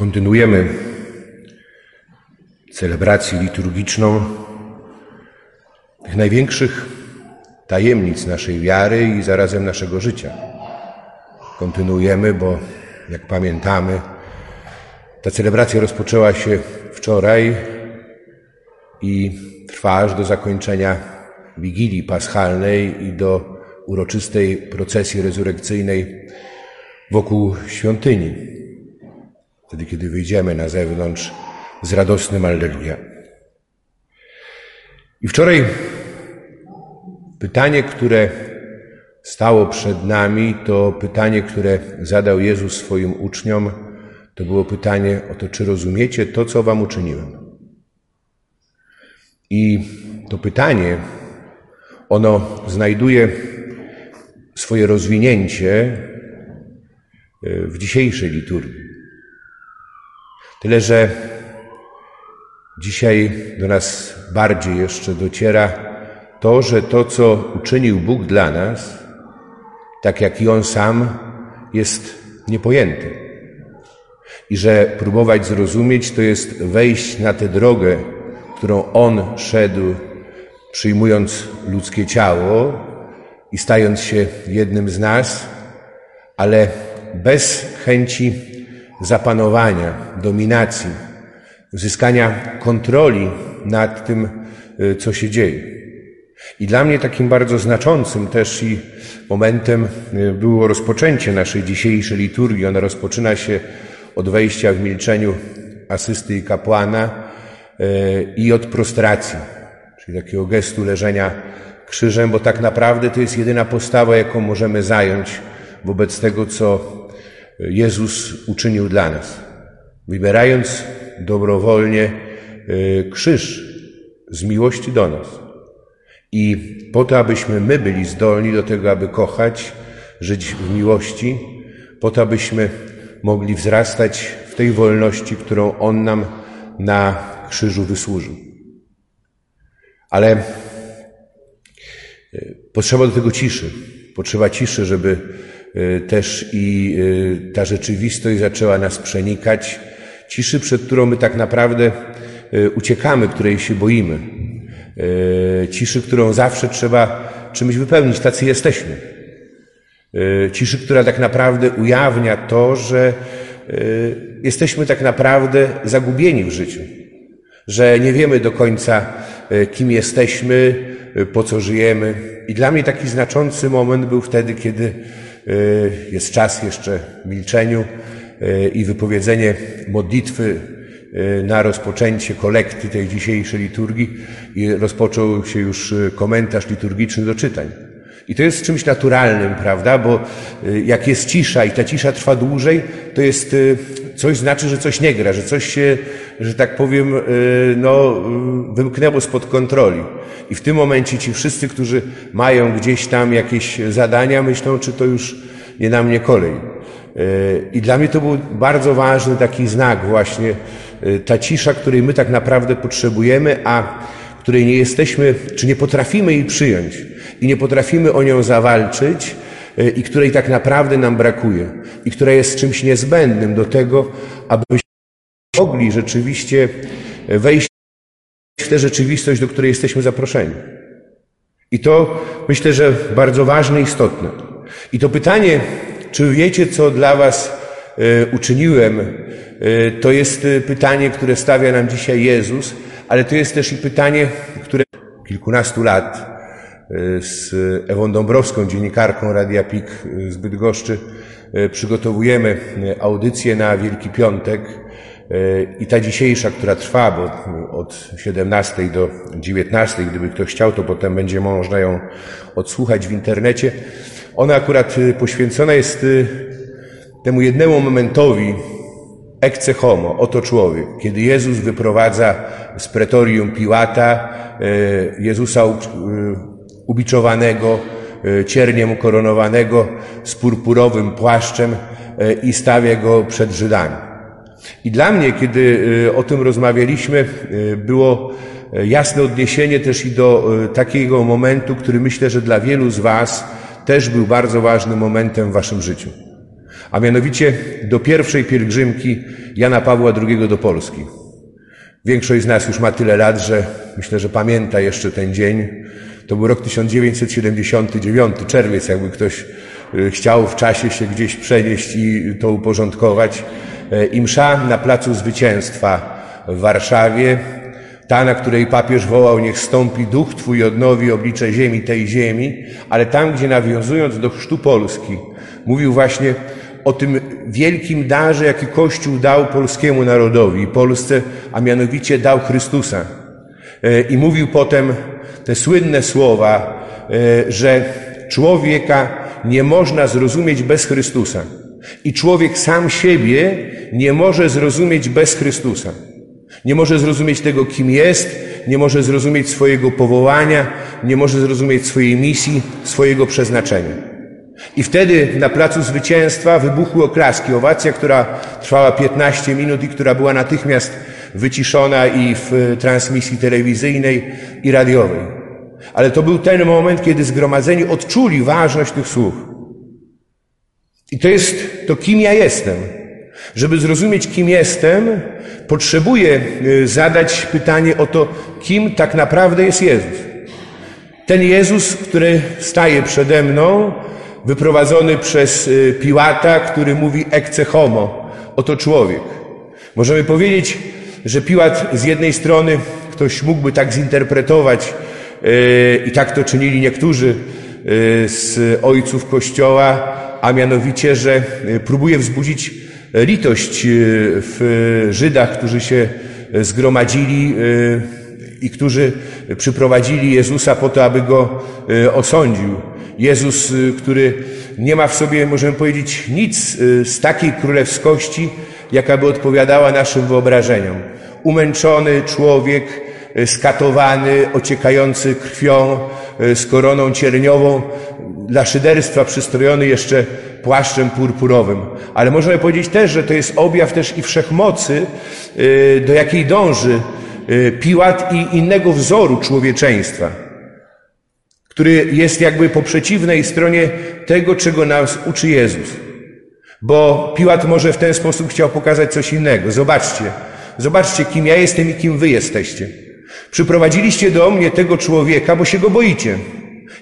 Kontynuujemy celebrację liturgiczną tych największych tajemnic naszej wiary i zarazem naszego życia. Kontynuujemy, bo jak pamiętamy, ta celebracja rozpoczęła się wczoraj i trwa aż do zakończenia Wigilii Paschalnej i do uroczystej procesji rezurekcyjnej wokół świątyni. Wtedy, kiedy wyjdziemy na zewnątrz z radosnym Alleluja. I wczoraj pytanie, które stało przed nami, to pytanie, które zadał Jezus swoim uczniom, to było pytanie o to, czy rozumiecie to, co wam uczyniłem. I to pytanie, ono znajduje swoje rozwinięcie e, w dzisiejszej liturgii. Tyle, że dzisiaj do nas bardziej jeszcze dociera to, że to, co uczynił Bóg dla nas, tak jak i On sam, jest niepojęte. I że próbować zrozumieć to jest wejść na tę drogę, którą On szedł, przyjmując ludzkie ciało i stając się jednym z nas, ale bez chęci zapanowania, dominacji, uzyskania kontroli nad tym, y, co się dzieje. I dla mnie takim bardzo znaczącym też i momentem y, było rozpoczęcie naszej dzisiejszej liturgii. Ona rozpoczyna się od wejścia w milczeniu asysty i kapłana y, i od prostracji, czyli takiego gestu leżenia krzyżem, bo tak naprawdę to jest jedyna postawa, jaką możemy zająć wobec tego, co Jezus uczynił dla nas. Wybierając dobrowolnie e, krzyż z miłości do nas. I po to, abyśmy my byli zdolni do tego, aby kochać, żyć w miłości, po to, abyśmy mogli wzrastać w tej wolności, którą On nam na krzyżu wysłużył. Ale e, potrzeba do tego ciszy. Potrzeba ciszy, żeby też i ta rzeczywistość zaczęła nas przenikać, ciszy, przed którą my tak naprawdę e, uciekamy, której się boimy. Ciszy, którą zawsze trzeba czymś wypełnić, tacy jesteśmy. Ciszy, która tak naprawdę ujawnia to, że jesteśmy tak naprawdę zagubieni w życiu, że nie wiemy do końca, kim jesteśmy, po co żyjemy. I dla mnie taki znaczący moment był wtedy, kiedy jest czas jeszcze w milczeniu, E, i wypowiedzenie modlitwy e, na rozpoczęcie kolekty tej dzisiejszej liturgii i rozpoczął się już e, komentarz liturgiczny do czytań. I to jest czymś naturalnym, prawda? Bo jak jest cisza i ta cisza trwa dłużej, to jest coś znaczy, że coś nie gra, że coś się, że tak powiem, no, wymknęło spod kontroli. I w tym momencie ci wszyscy, którzy mają gdzieś tam jakieś zadania, myślą, czy to już nie na mnie kolej. I dla mnie to był bardzo ważny taki znak właśnie, ta cisza, której my tak naprawdę potrzebujemy, a której nie jesteśmy, czy nie potrafimy jej przyjąć i nie potrafimy o nią zawalczyć i której tak naprawdę nam brakuje i która jest czymś niezbędnym do tego, abyśmy mogli rzeczywiście wejść w tę rzeczywistość, do której jesteśmy zaproszeni. I to myślę, że bardzo ważne istotne. I to pytanie, czy wiecie, co dla Was e, uczyniłem? E, to jest e, pytanie, które stawia nam dzisiaj Jezus, ale to jest też i pytanie, które kilkunastu lat z Ewą Dąbrowską, dziennikarką Radia PIK z Bydgoszczy, przygotowujemy audycję na Wielki Piątek i ta dzisiejsza, która trwa, bo od 17 do 19, gdyby ktoś chciał, to potem będzie można ją odsłuchać w internecie. Ona akurat y, poświęcona jest y, temu jednemu momentowi ecce homo, oto człowiek, kiedy Jezus wyprowadza z pretorium Piłata y, Jezusa ubiczowanego, cierniem ukoronowanego z purpurowym płaszczem i stawia go przed Żydami. I dla mnie, kiedy o tym rozmawialiśmy, było jasne odniesienie też i do takiego momentu, który myślę, że dla wielu z Was też był bardzo ważnym momentem w waszym życiu. a mianowicie do pierwszej pielgrzymki Jana Pawła II do Polski. Większość z nas już ma tyle lat, że myślę, że pamięta jeszcze ten dzień. To był rok 1979, czerwiec, jakby ktoś y, chciał w czasie się gdzieś przenieść i to uporządkować. E, I msza na Placu Zwycięstwa w Warszawie, ta, na której papież wołał, niech stąpi duch Twój, odnowi oblicze ziemi, tej ziemi, ale tam, gdzie nawiązując do chrztu Polski, mówił właśnie o tym wielkim darze, jaki Kościół dał polskiemu narodowi, Polsce, a mianowicie dał Chrystusa. E, I mówił potem te słynne słowa, e, że człowieka nie można zrozumieć bez Chrystusa. I człowiek sam siebie nie może zrozumieć bez Chrystusa. Nie może zrozumieć tego, kim jest, nie może zrozumieć swojego powołania, nie może zrozumieć swojej misji, swojego przeznaczenia. I wtedy na Placu Zwycięstwa wybuchły oklaski. Owacja, która trwała 15 minut i która była natychmiast wyciszona i w transmisji telewizyjnej i radiowej. Ale to był ten moment, kiedy zgromadzeni odczuli ważność tych słów. I to jest to, kim ja jestem. Żeby zrozumieć, kim jestem, potrzebuję y, zadać pytanie o to, kim tak naprawdę jest Jezus. Ten Jezus, który staje przede mną, wyprowadzony przez y, Piłata, który mówi ecce homo, oto człowiek. Możemy powiedzieć, że Piłat z jednej strony, ktoś mógłby tak zinterpretować, y, i tak to czynili niektórzy z ojców Kościoła, a mianowicie, że próbuje wzbudzić litość e, w Żydach, którzy się zgromadzili e, i którzy przyprowadzili Jezusa po to, aby go e, osądził. Jezus, który nie ma w sobie, możemy powiedzieć, nic z takiej królewskości, jaka by odpowiadała naszym wyobrażeniom. Umęczony człowiek, skatowany, ociekający krwią, z koroną cierniową, dla szyderstwa przystrojony jeszcze płaszczem purpurowym. Ale możemy powiedzieć też, że to jest objaw też i wszechmocy, y, do jakiej dąży Piłat i innego wzoru człowieczeństwa, który jest jakby po przeciwnej stronie tego, czego nas uczy Jezus. Bo Piłat może w ten sposób chciał pokazać coś innego. Zobaczcie, zobaczcie, kim ja jestem i kim wy jesteście. Przyprowadziliście do mnie tego człowieka, bo się go boicie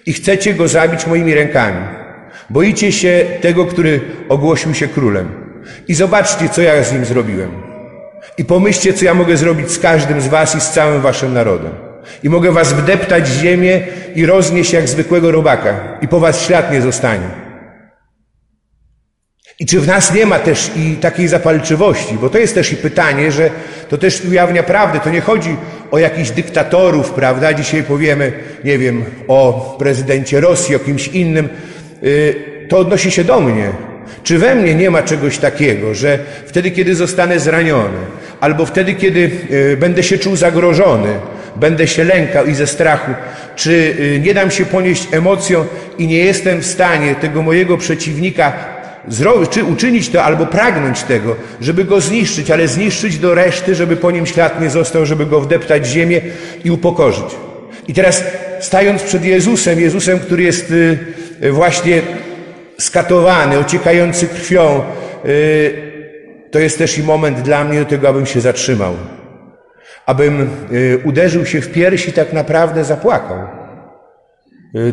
i chcecie go zabić moimi rękami. Boicie się tego, który ogłosił się królem. I zobaczcie, co ja z nim zrobiłem. I pomyślcie, co ja mogę zrobić z każdym z was i z całym waszym narodem. I mogę was wdeptać w ziemię i roznieść jak zwykłego robaka. I po was ślad nie zostanie. I czy w nas nie ma też i takiej zapalczywości? Bo to jest też i pytanie, że to też ujawnia prawdę. To nie chodzi o jakichś dyktatorów, prawda? Dzisiaj powiemy, nie wiem, o prezydencie Rosji, o kimś innym. Y, to odnosi się do mnie. Czy we mnie nie ma czegoś takiego, że wtedy, kiedy zostanę zraniony, albo wtedy, kiedy y, będę się czuł zagrożony, będę się lękał i ze strachu, czy y, nie dam się ponieść emocją i nie jestem w stanie tego mojego przeciwnika czy uczynić to, albo pragnąć tego, żeby go zniszczyć, ale zniszczyć do reszty, żeby po nim ślad nie został, żeby go wdeptać w ziemię i upokorzyć. I teraz stając przed Jezusem, Jezusem, który jest y, y, właśnie skatowany, ociekający krwią, y, to jest też i moment dla mnie do tego, abym się zatrzymał. Abym uderzył się w piersi i tak naprawdę zapłakał.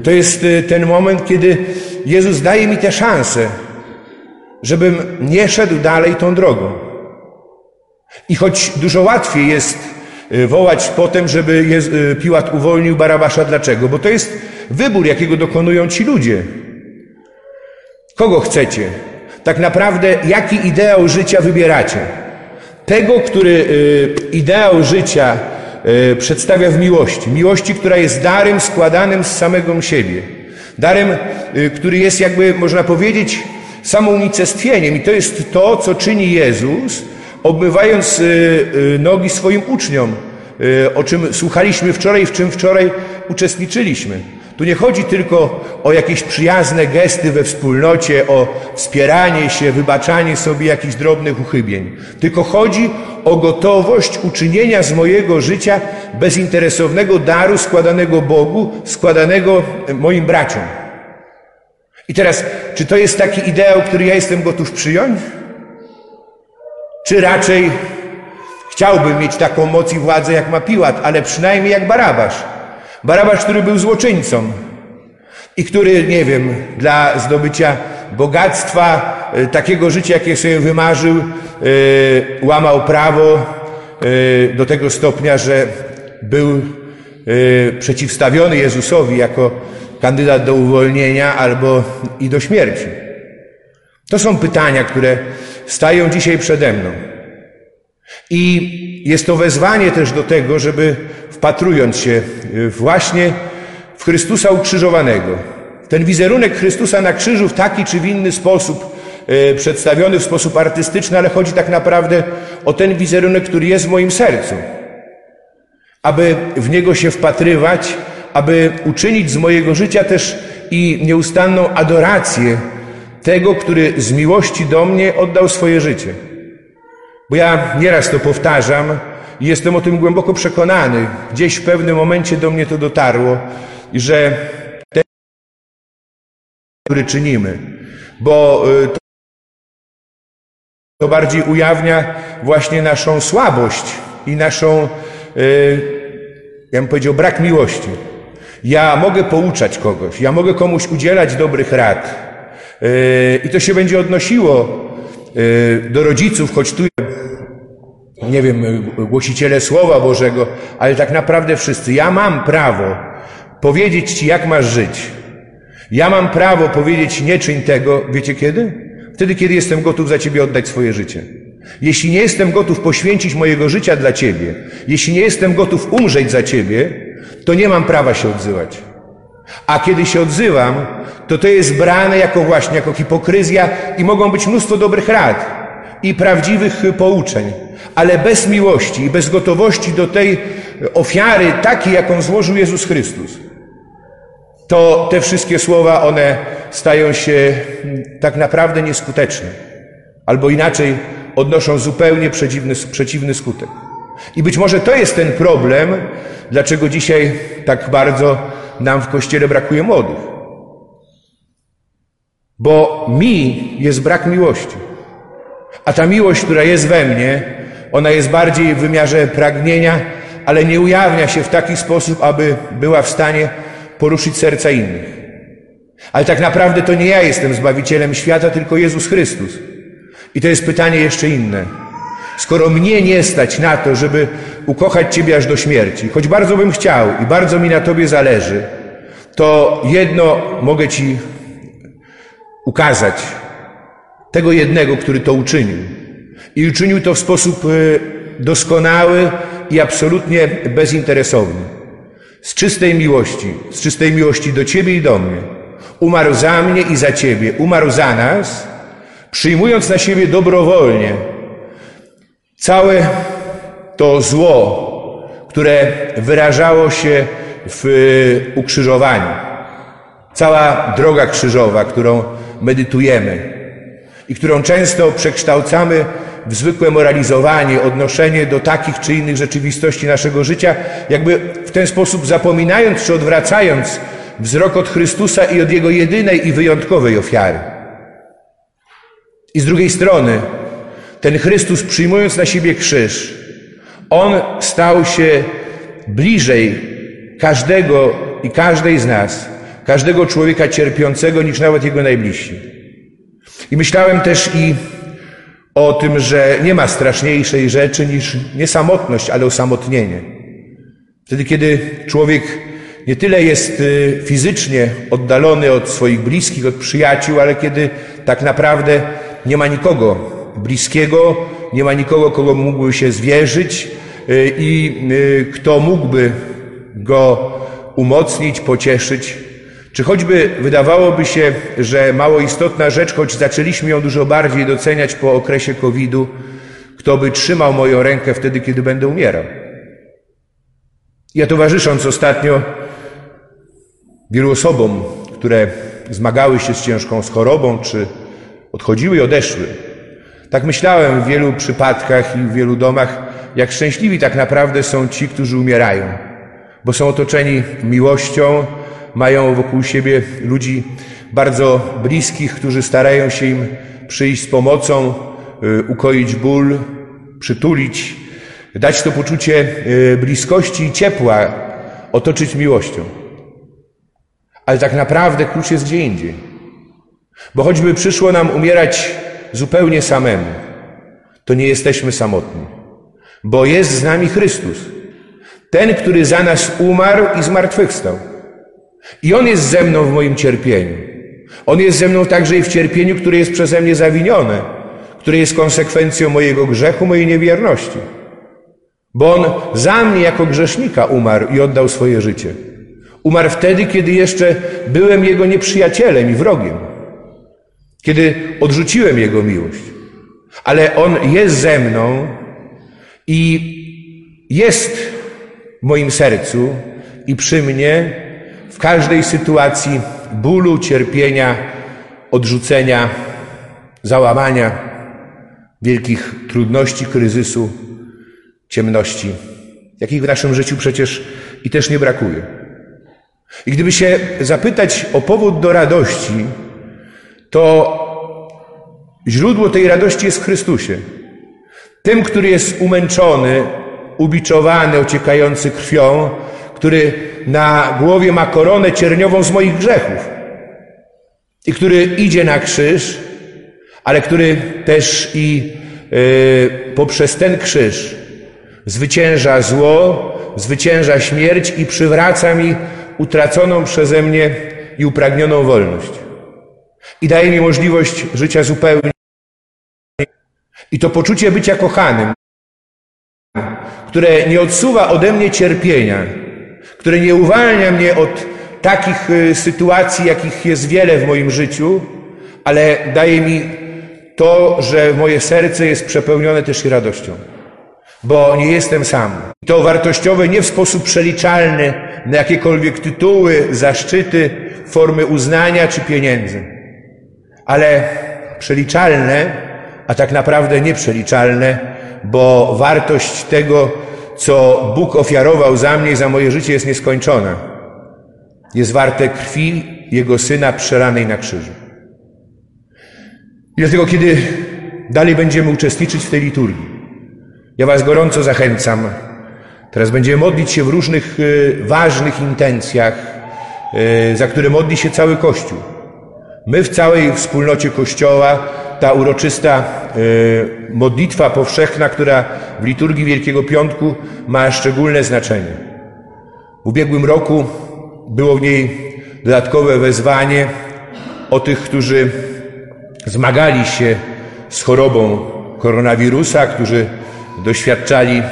To jest ten moment, kiedy Jezus daje mi tę szansę, żebym nie szedł dalej tą drogą. I choć dużo łatwiej jest y, wołać potem, żeby y, Piłat uwolnił Barabasza. Dlaczego? Bo to jest wybór, jakiego dokonują ci ludzie. Kogo chcecie? Tak naprawdę, jaki ideał życia wybieracie? Tego, który y, ideał życia przedstawia w miłości. Miłości, która jest darem składanym z samego siebie. Darem, który jest jakby, można powiedzieć, samounicestwieniem. I to jest to, co czyni Jezus, obmywając y, y, nogi swoim uczniom, y, o czym słuchaliśmy wczoraj, w czym wczoraj uczestniczyliśmy. Tu nie chodzi tylko o jakieś przyjazne gesty we wspólnocie, o wspieranie się, wybaczanie sobie jakichś drobnych uchybień, tylko chodzi o gotowość uczynienia z mojego życia bezinteresownego daru składanego Bogu, składanego moim braciom. I teraz, czy to jest taki ideał, który ja jestem gotów przyjąć? Czy raczej chciałbym mieć taką moc i władzę, jak ma Piłat, ale przynajmniej jak Barabasz. Barabasz, który był złoczyńcą i który, nie wiem, dla zdobycia bogactwa, e, takiego życia, jakie sobie wymarzył, e, łamał prawo e, do tego stopnia, że był przeciwstawiony Jezusowi jako kandydat do uwolnienia albo i do śmierci. To są pytania, które stają dzisiaj przede mną. I jest to wezwanie też do tego, żeby wpatrując się właśnie w Chrystusa ukrzyżowanego, ten wizerunek Chrystusa na krzyżu w taki czy w inny sposób e, przedstawiony w sposób artystyczny, ale chodzi tak naprawdę o ten wizerunek, który jest w moim sercu. Aby w niego się wpatrywać, aby uczynić z mojego życia też i nieustanną adorację tego, który z miłości do mnie oddał swoje życie. Bo ja nieraz to powtarzam i jestem o tym głęboko przekonany. Gdzieś w pewnym momencie do mnie to dotarło, że ten, który czynimy, bo y, to bardziej ujawnia właśnie naszą słabość i naszą, y, ja bym powiedział, brak miłości. Ja mogę pouczać kogoś, ja mogę komuś udzielać dobrych rad y, i to się będzie odnosiło do rodziców, choć tu nie wiem, głosiciele Słowa Bożego, ale tak naprawdę wszyscy. Ja mam prawo powiedzieć Ci, jak masz żyć. Ja mam prawo powiedzieć, nie czyń tego, wiecie kiedy? Wtedy, kiedy jestem gotów za Ciebie oddać swoje życie. Jeśli nie jestem gotów poświęcić mojego życia dla Ciebie, jeśli nie jestem gotów umrzeć za Ciebie, to nie mam prawa się odzywać. A kiedy się odzywam, to to jest brane jako właśnie, jako hipokryzja i mogą być mnóstwo dobrych rad i prawdziwych pouczeń ale bez miłości i bez gotowości do tej ofiary, takiej, jaką złożył Jezus Chrystus, to te wszystkie słowa, one stają się tak naprawdę nieskuteczne. Albo inaczej, odnoszą zupełnie przeciwny, przeciwny skutek. I być może to jest ten problem, dlaczego dzisiaj tak bardzo nam w Kościele brakuje młodych. Bo mi jest brak miłości. A ta miłość, która jest we mnie, ona jest bardziej w wymiarze pragnienia, ale nie ujawnia się w taki sposób, aby była w stanie poruszyć serca innych. Ale tak naprawdę to nie ja jestem Zbawicielem świata, tylko Jezus Chrystus. I to jest pytanie jeszcze inne. Skoro mnie nie stać na to, żeby ukochać Ciebie aż do śmierci, choć bardzo bym chciał i bardzo mi na Tobie zależy, to jedno mogę Ci ukazać. Tego jednego, który to uczynił. I uczynił to w sposób y, doskonały i absolutnie bezinteresowny. Z czystej miłości, z czystej miłości do Ciebie i do mnie. Umarł za mnie i za Ciebie, umarł za nas, przyjmując na siebie dobrowolnie całe to zło, które wyrażało się w y, ukrzyżowaniu. Cała droga krzyżowa, którą medytujemy i którą często przekształcamy w zwykłe moralizowanie, odnoszenie do takich czy innych rzeczywistości naszego życia, jakby w ten sposób zapominając czy odwracając wzrok od Chrystusa i od Jego jedynej i wyjątkowej ofiary. I z drugiej strony, ten Chrystus przyjmując na siebie krzyż, On stał się bliżej każdego i każdej z nas, każdego człowieka cierpiącego niż nawet Jego najbliżsi. I myślałem też i o tym, że nie ma straszniejszej rzeczy niż nie samotność, ale osamotnienie. Wtedy, kiedy człowiek nie tyle jest y, fizycznie oddalony od swoich bliskich, od przyjaciół, ale kiedy tak naprawdę nie ma nikogo bliskiego, nie ma nikogo, kogo mógłby się zwierzyć y, i y, kto mógłby go umocnić, pocieszyć, czy choćby wydawałoby się, że mało istotna rzecz, choć zaczęliśmy ją dużo bardziej doceniać po okresie COVID-u, kto by trzymał moją rękę wtedy, kiedy będę umierał? Ja towarzysząc ostatnio wielu osobom, które zmagały się z ciężką chorobą, czy odchodziły i odeszły, tak myślałem w wielu przypadkach i w wielu domach, jak szczęśliwi tak naprawdę są ci, którzy umierają, bo są otoczeni miłością, mają wokół siebie ludzi bardzo bliskich, którzy starają się im przyjść z pomocą, y, ukoić ból, przytulić, dać to poczucie y, bliskości i ciepła, otoczyć miłością. Ale tak naprawdę klucz jest gdzie indziej. Bo choćby przyszło nam umierać zupełnie samemu, to nie jesteśmy samotni, bo jest z nami Chrystus. Ten, który za nas umarł i zmartwychwstał. I On jest ze mną w moim cierpieniu. On jest ze mną także i w cierpieniu, które jest przeze mnie zawinione, które jest konsekwencją mojego grzechu, mojej niewierności. Bo On za mnie jako grzesznika umarł i oddał swoje życie. Umarł wtedy, kiedy jeszcze byłem Jego nieprzyjacielem i wrogiem. Kiedy odrzuciłem Jego miłość. Ale On jest ze mną i jest w moim sercu i przy mnie w każdej sytuacji bólu, cierpienia, odrzucenia, załamania, wielkich trudności, kryzysu, ciemności, jakich w naszym życiu przecież i też nie brakuje. I gdyby się zapytać o powód do radości, to źródło tej radości jest w Chrystusie. Tym, który jest umęczony, ubiczowany, ociekający krwią, który na głowie ma koronę cierniową z moich grzechów i który idzie na krzyż, ale który też i yy, poprzez ten krzyż zwycięża zło, zwycięża śmierć i przywraca mi utraconą przeze mnie i upragnioną wolność. I daje mi możliwość życia zupełnie. I to poczucie bycia kochanym, które nie odsuwa ode mnie cierpienia, które nie uwalnia mnie od takich y, sytuacji, jakich jest wiele w moim życiu, ale daje mi to, że moje serce jest przepełnione też i radością, bo nie jestem sam. To wartościowe nie w sposób przeliczalny na jakiekolwiek tytuły, zaszczyty, formy uznania czy pieniędzy, ale przeliczalne, a tak naprawdę nieprzeliczalne, bo wartość tego, co Bóg ofiarował za mnie i za moje życie jest nieskończona. Jest warte krwi Jego Syna przeranej na krzyżu. I dlatego, kiedy dalej będziemy uczestniczyć w tej liturgii, ja Was gorąco zachęcam. Teraz będziemy modlić się w różnych y, ważnych intencjach, y, za które modli się cały Kościół. My w całej wspólnocie Kościoła ta uroczysta e, modlitwa powszechna, która w liturgii Wielkiego Piątku ma szczególne znaczenie. W ubiegłym roku było w niej dodatkowe wezwanie o tych, którzy zmagali się z chorobą koronawirusa, którzy doświadczali e,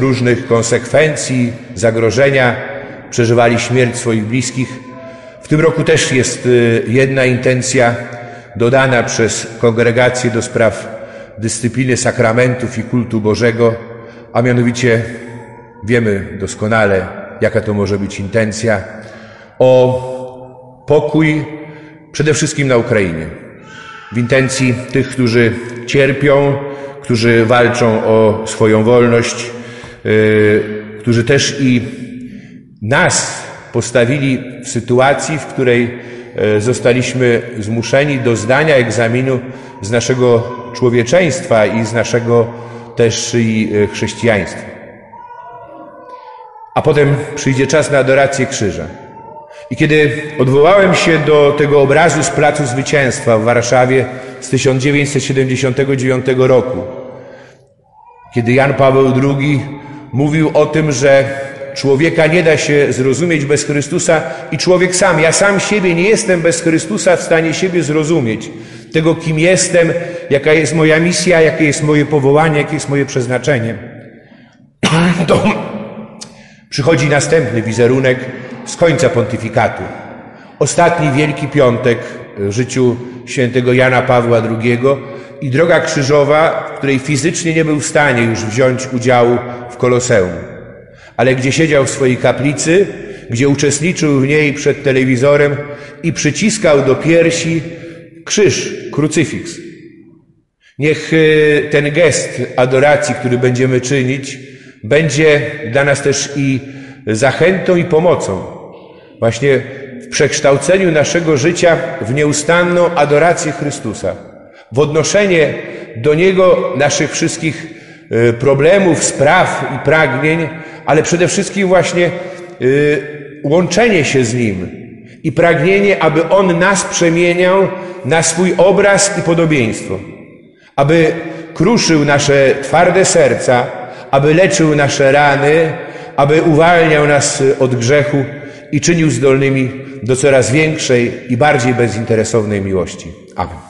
różnych konsekwencji, zagrożenia, przeżywali śmierć swoich bliskich. Tym roku też jest e, jedna intencja dodana przez Kongregację do Spraw Dyscypliny Sakramentów i Kultu Bożego, a mianowicie wiemy doskonale, jaka to może być intencja, o pokój przede wszystkim na Ukrainie. W intencji tych, którzy cierpią, którzy walczą o swoją wolność, yy, którzy też i nas postawili w sytuacji, w której E, zostaliśmy zmuszeni do zdania egzaminu z naszego człowieczeństwa i z naszego też i e, chrześcijaństwa. A potem przyjdzie czas na adorację krzyża. I kiedy odwołałem się do tego obrazu z Placu Zwycięstwa w Warszawie z 1979 roku, kiedy Jan Paweł II mówił o tym, że Człowieka nie da się zrozumieć bez Chrystusa i człowiek sam, ja sam siebie nie jestem bez Chrystusa w stanie siebie zrozumieć. Tego, kim jestem, jaka jest moja misja, jakie jest moje powołanie, jakie jest moje przeznaczenie. To przychodzi następny wizerunek z końca pontyfikatu. Ostatni Wielki Piątek w życiu świętego Jana Pawła II i droga krzyżowa, w której fizycznie nie był w stanie już wziąć udziału w Koloseum ale gdzie siedział w swojej kaplicy, gdzie uczestniczył w niej przed telewizorem i przyciskał do piersi krzyż, krucyfiks. Niech e, ten gest adoracji, który będziemy czynić, będzie dla nas też i zachętą i pomocą. Właśnie w przekształceniu naszego życia w nieustanną adorację Chrystusa, w odnoszenie do Niego naszych wszystkich y, problemów, spraw i pragnień, ale przede wszystkim właśnie y, łączenie się z Nim i pragnienie, aby On nas przemieniał na swój obraz i podobieństwo, aby kruszył nasze twarde serca, aby leczył nasze rany, aby uwalniał nas od grzechu i czynił zdolnymi do coraz większej i bardziej bezinteresownej miłości. Amen.